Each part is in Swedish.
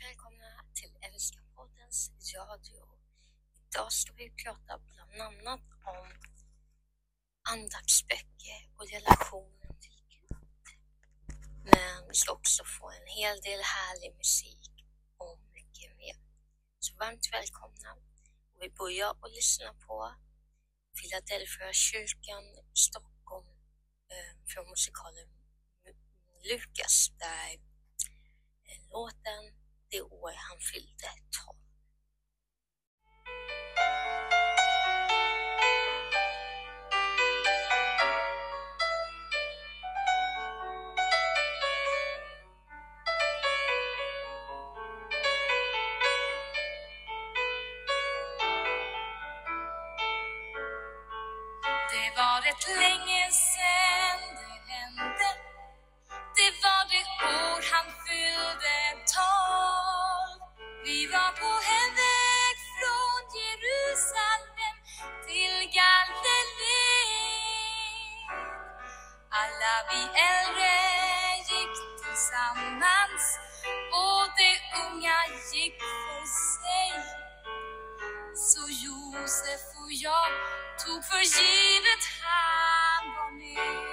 Välkomna till Älskarpoddens radio. Idag ska vi prata bland annat om andaktsböcker och relationen till Gud. Men vi ska också få en hel del härlig musik och mycket mer. Så varmt välkomna. Och vi börjar att lyssna på Philadelphia kyrkan Stockholm eh, från musikalen Lukas där eh, låten det vi äldre gick tillsammans och de unga gick för sig så Josef och jag tog för givet han var med.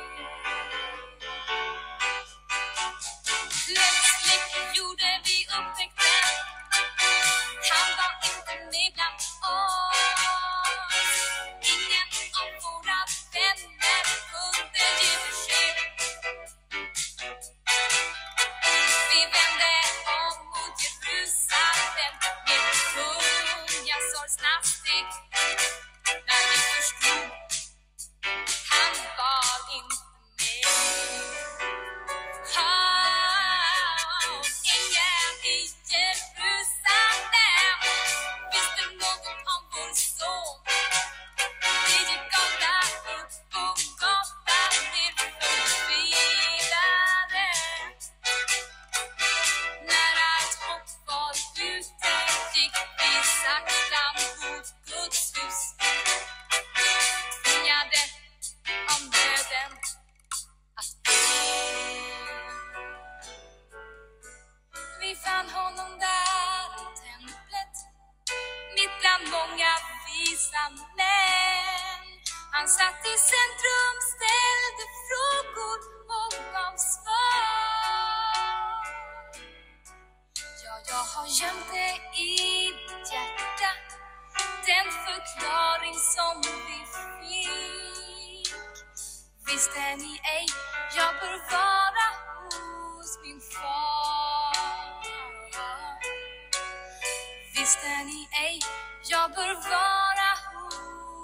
Jag bör vara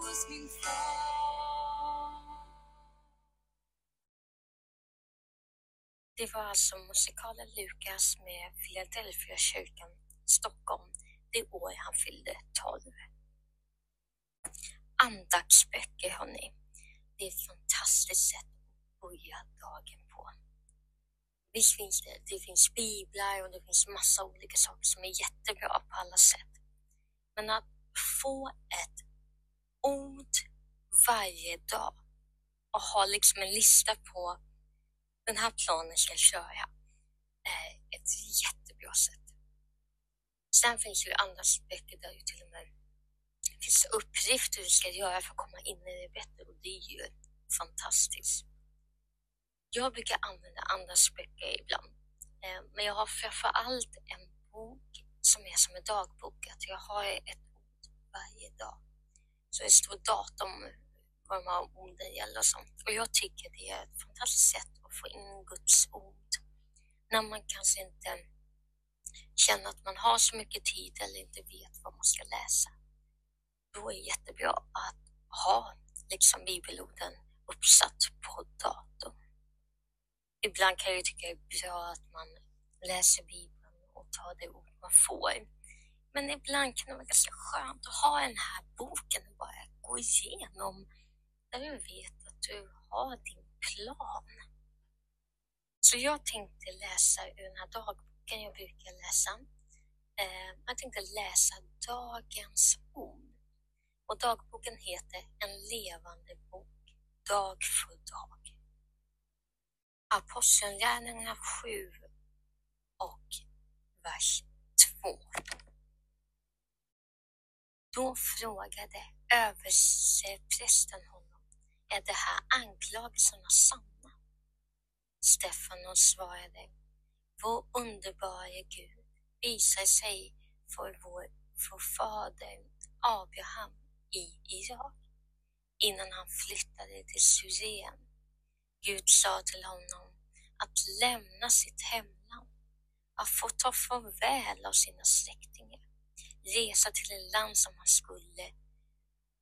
hos min far Det var alltså musikalen Lukas med Philadelphia kyrkan Stockholm det år han fyllde tolv. Andaktsböcker hörni, det är ett fantastiskt sätt att börja dagen på. Visst finns det, det finns biblar och det finns massa olika saker som är jättebra på alla sätt. Men att få ett ord varje dag och ha liksom en lista på den här planen ska jag köra. är ett jättebra sätt. Sen finns det ju andra aspekter där ju till och med finns uppgifter du ska göra för att komma in i det bättre och det är ju fantastiskt. Jag brukar använda andra böcker ibland, eh, men jag har framför allt en bok som är som en dagbok, att jag har ett varje dag. Så det står datum, vad de här orden gäller och sånt. Och jag tycker det är ett fantastiskt sätt att få in Guds ord när man kanske inte känner att man har så mycket tid eller inte vet vad man ska läsa. Då är det jättebra att ha liksom bibelorden uppsatt på datorn. Ibland kan jag tycka det är bra att man läser Bibeln och tar det ord man får. Men ibland kan det vara ganska skönt att ha den här boken och bara gå igenom där du vet att du har din plan. Så jag tänkte läsa ur den här dagboken jag brukar läsa. Eh, jag tänkte läsa dagens ord. Och dagboken heter En levande bok, dag för dag. Apostlagärningarna 7 och vers 2. Då frågade översteprästen honom, är det här anklagelserna sanna? Stefanos svarade, vår underbara Gud visar sig för vår förfader Abraham i Irak innan han flyttade till Syrien. Gud sa till honom att lämna sitt hemland, att få ta farväl av sina släktingar, resa till ett land som han skulle.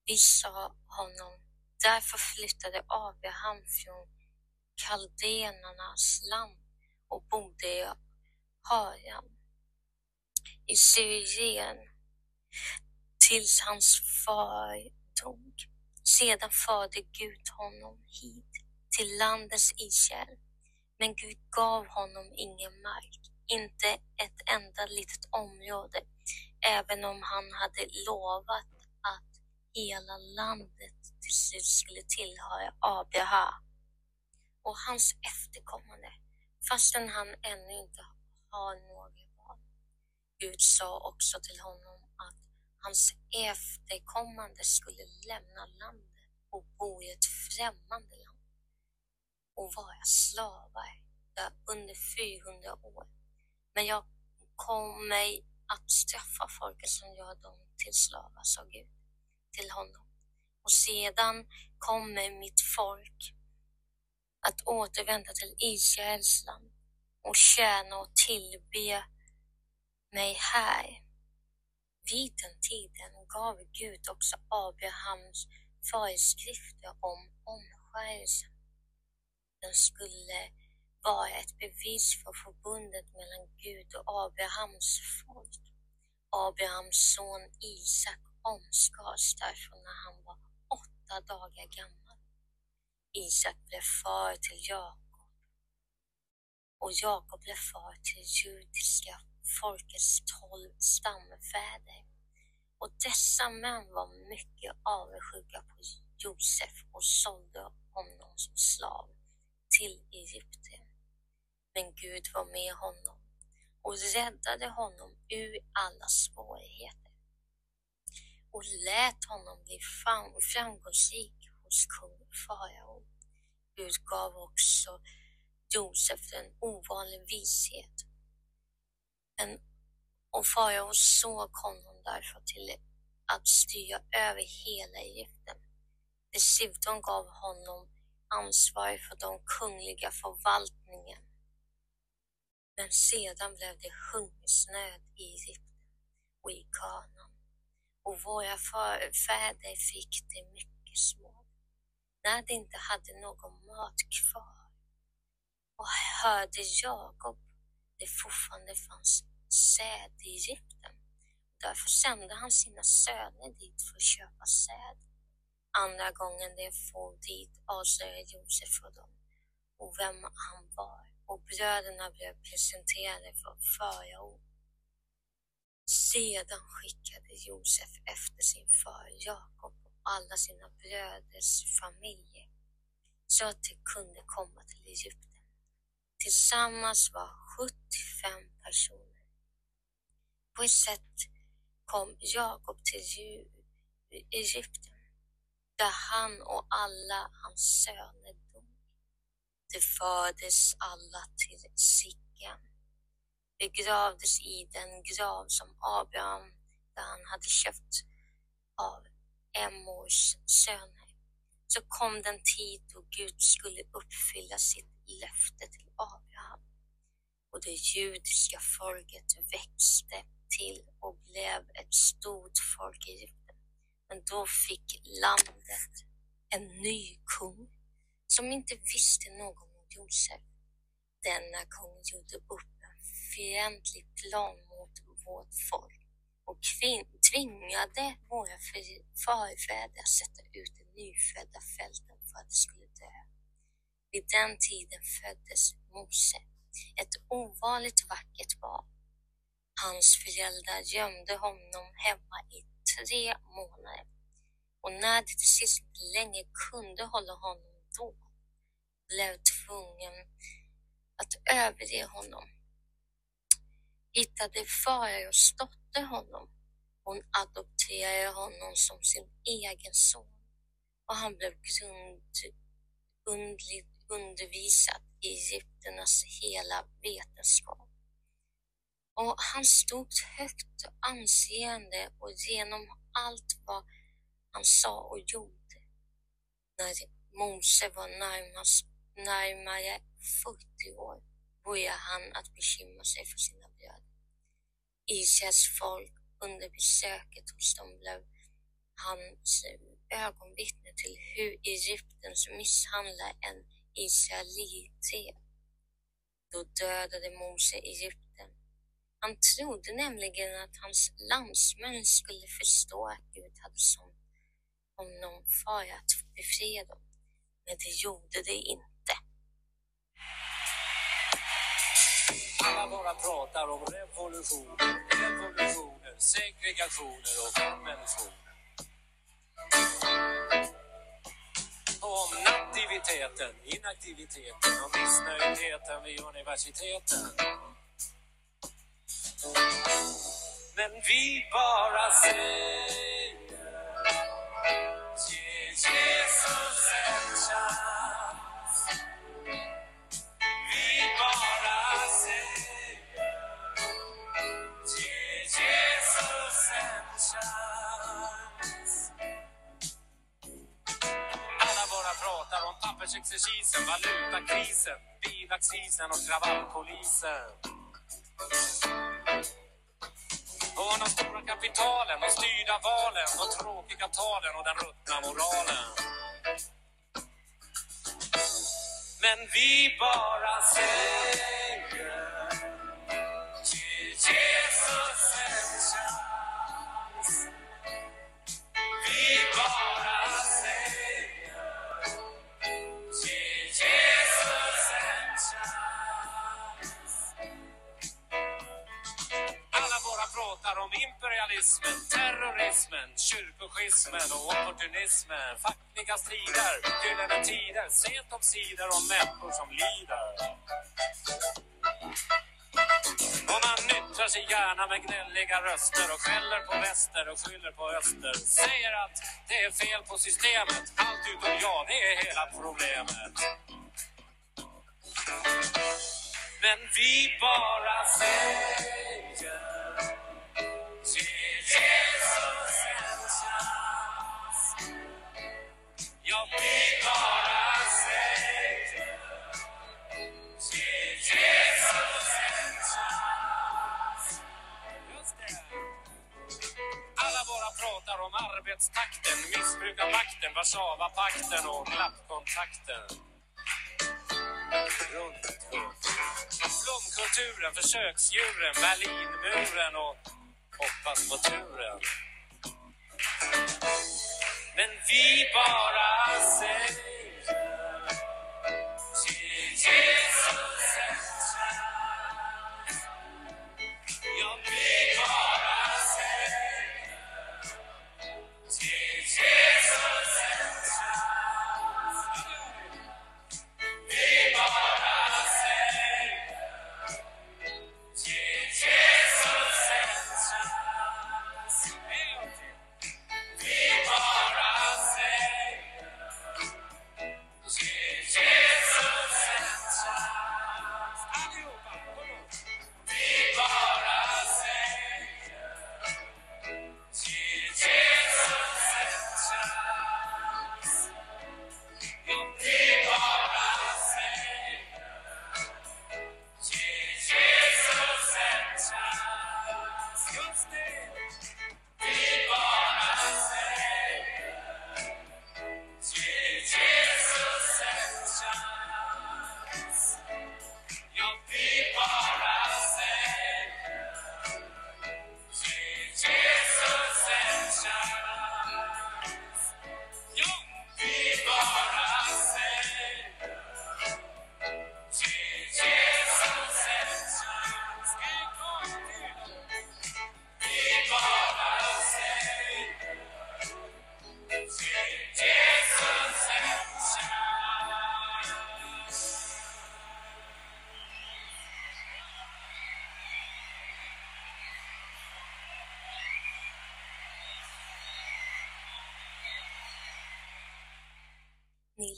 Vi sa honom, därför flyttade Abraham från kaldenernas land och bodde i Haran i Syrien tills hans far dog. Sedan förde Gud honom hit till landets Israel. Men Gud gav honom ingen mark, inte ett enda litet område, även om han hade lovat att hela landet till slut skulle tillhöra Abraha och hans efterkommande, fastän han ännu inte har några barn. Gud sa också till honom att hans efterkommande skulle lämna landet och bo i ett främmande land och vara slavar där under 400 år. Men jag kommer att straffa folket som gör dem till slavar, sa Gud till honom. Och sedan kommer mitt folk att återvända till Israels land och tjäna och tillbe mig här. Vid den tiden gav Gud också Abrahams föreskrifter om omskärelse. Den skulle var ett bevis för förbundet mellan Gud och Abrahams folk. Abrahams son Isak omskars därför när han var åtta dagar gammal. Isak blev far till Jakob och Jakob blev far till judiska folkets tolv stamfäder. Och dessa män var mycket avundsjuka på Josef och sålde honom som slav till Egypten. Men Gud var med honom och räddade honom ur alla svårigheter och lät honom bli framgångsrik hos kung farao. Gud gav också Josef en ovanlig vishet Men, och farao såg honom därför till att styra över hela Egypten. Dessutom gav honom ansvar för den kungliga förvaltningen. Men sedan blev det hungersnöd i Egypten och i Kanaan och våra förfäder fick det mycket små, när de inte hade någon mat kvar. Och hörde Jakob det fortfarande fanns säd i Egypten. Därför sände han sina söner dit för att köpa säd. Andra gången de for dit avslöjade Josef för dem. Och vem han var och bröderna blev presenterade för farao. Sedan skickade Josef efter sin far Jakob och alla sina bröders familjer så att de kunde komma till Egypten. Tillsammans var 75 personer. På ett sätt kom Jakob till Egypten där han och alla hans söner. De fördes alla till Sicken, begravdes i den grav som Abraham där han hade köpt av Emmors söner. Så kom den tid då Gud skulle uppfylla sitt löfte till Abraham och det judiska folket växte till och blev ett stort folk i Egypten. Men då fick landet en ny kung som inte visste något om Josef. Denna kung gjorde upp en fientlig plan mot vårt folk och tvingade våra förfäder att sätta ut de nyfödda fälten för att de skulle dö. Vid den tiden föddes Mose, ett ovanligt vackert barn. Hans föräldrar gömde honom hemma i tre månader och när de till sist inte längre kunde hålla honom då blev tvungen att överge honom. hittade Faraos dotter honom. Hon adopterade honom som sin egen son och han blev grundligt undervisad i Egypternas hela vetenskap. Och han stod högt och anseende och genom allt vad han sa och gjorde. När Mose var närmast, närmare 40 år började han att bekymra sig för sina bröder. Israels folk under besöket hos dem blev hans ögonvittne till hur Egyptens misshandlar en israelit. Då dödade Mose Egypten. Han trodde nämligen att hans landsmän skulle förstå att Gud hade sånt honom för att befria dem, men det gjorde det inte. Man pratar om revolution, revolutioner, segregationer och konventioner. Om nativiteten, inaktiviteten och missnöjdheten vid universiteten. Men vi bara säger ge Jesus en chans. Alla bara pratar om pappersexercisen, valutakrisen, bilaccisen och kravallpolisen. Och de stora kapitalen, de styrda valen, de tråkiga talen och den ruttna moralen. Men vi bara säger egoismen och opportunismen. Fackliga strider, gyllene tider, sent om sidor om människor som lider. Och man nyttrar sig gärna med gnälliga röster och skäller på väster och skyller på öster. Säger att det är fel på systemet, allt utom jag, det är hela problemet. Men vi bara säger halva Warszawapakten och klappkontakten. Runt, runt. Flumkulturen, försöksdjuren, Berlinmuren och hoppas på turen. Men vi bara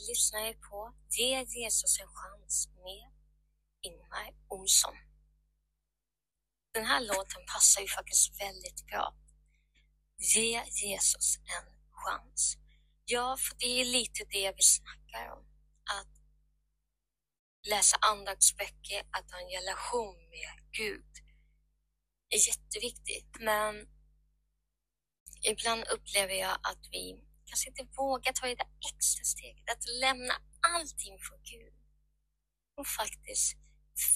Ni lyssnar på Ge Jesus en chans med Ingmar Olsson. Den här låten passar ju faktiskt väldigt bra. Ge Jesus en chans. Ja, för det är lite det vi snackar om. Att läsa andaktsböcker, att ha en relation med Gud är jätteviktigt. Men ibland upplever jag att vi kanske inte vågar ta det där extra steget, att lämna allting för Gud och faktiskt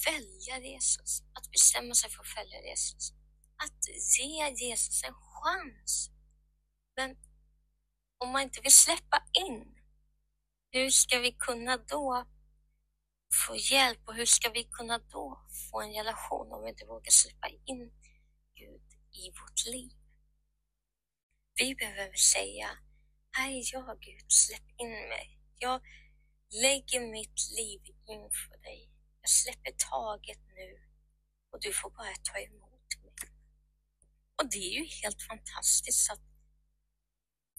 följa Jesus, att bestämma sig för att följa Jesus, att ge Jesus en chans. Men om man inte vill släppa in, hur ska vi kunna då få hjälp och hur ska vi kunna då få en relation om vi inte vågar släppa in Gud i vårt liv? Vi behöver säga, är jag Gud, släpp in mig. Jag lägger mitt liv inför dig. Jag släpper taget nu och du får bara ta emot mig. Och det är ju helt fantastiskt att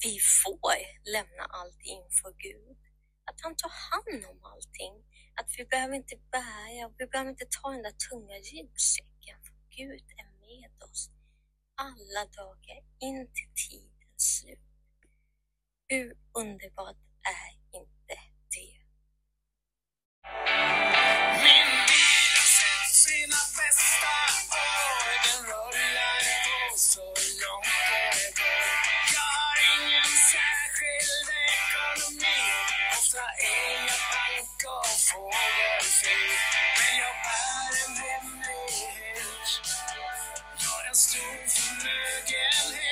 vi får lämna allt inför Gud. Att han tar hand om allting. Att vi behöver inte bära, vi behöver inte ta den där tunga ryggsäcken. För Gud är med oss alla dagar in till tidens slut. Hur underbart är inte det? Min bil har sett sina bästa år. Den rullar på så långt det går. Jag har ingen särskild ekonomi. Ofta är jag bank och fågelfri. Men jag bär en hemlighet. Jag har en stor förmögenhet.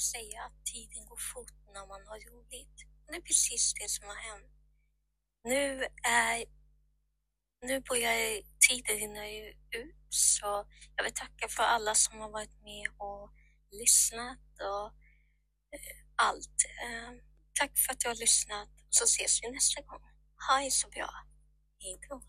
Brukar säga att tiden går fort när man har roligt. Det är precis det som har hänt. Nu är nu börjar tiden rinna ut så jag vill tacka för alla som har varit med och lyssnat och eh, allt. Ehm, tack för att du har lyssnat så ses vi nästa gång. Ha det så bra. Hej då.